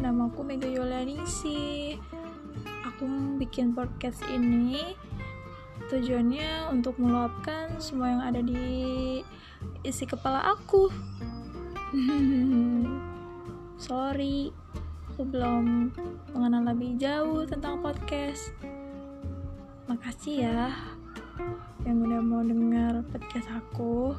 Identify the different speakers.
Speaker 1: nama aku Mega Yolaningsi. Aku bikin podcast ini tujuannya untuk meluapkan semua yang ada di isi kepala aku. Sorry, aku belum mengenal lebih jauh tentang podcast. Makasih ya yang udah mau dengar podcast aku.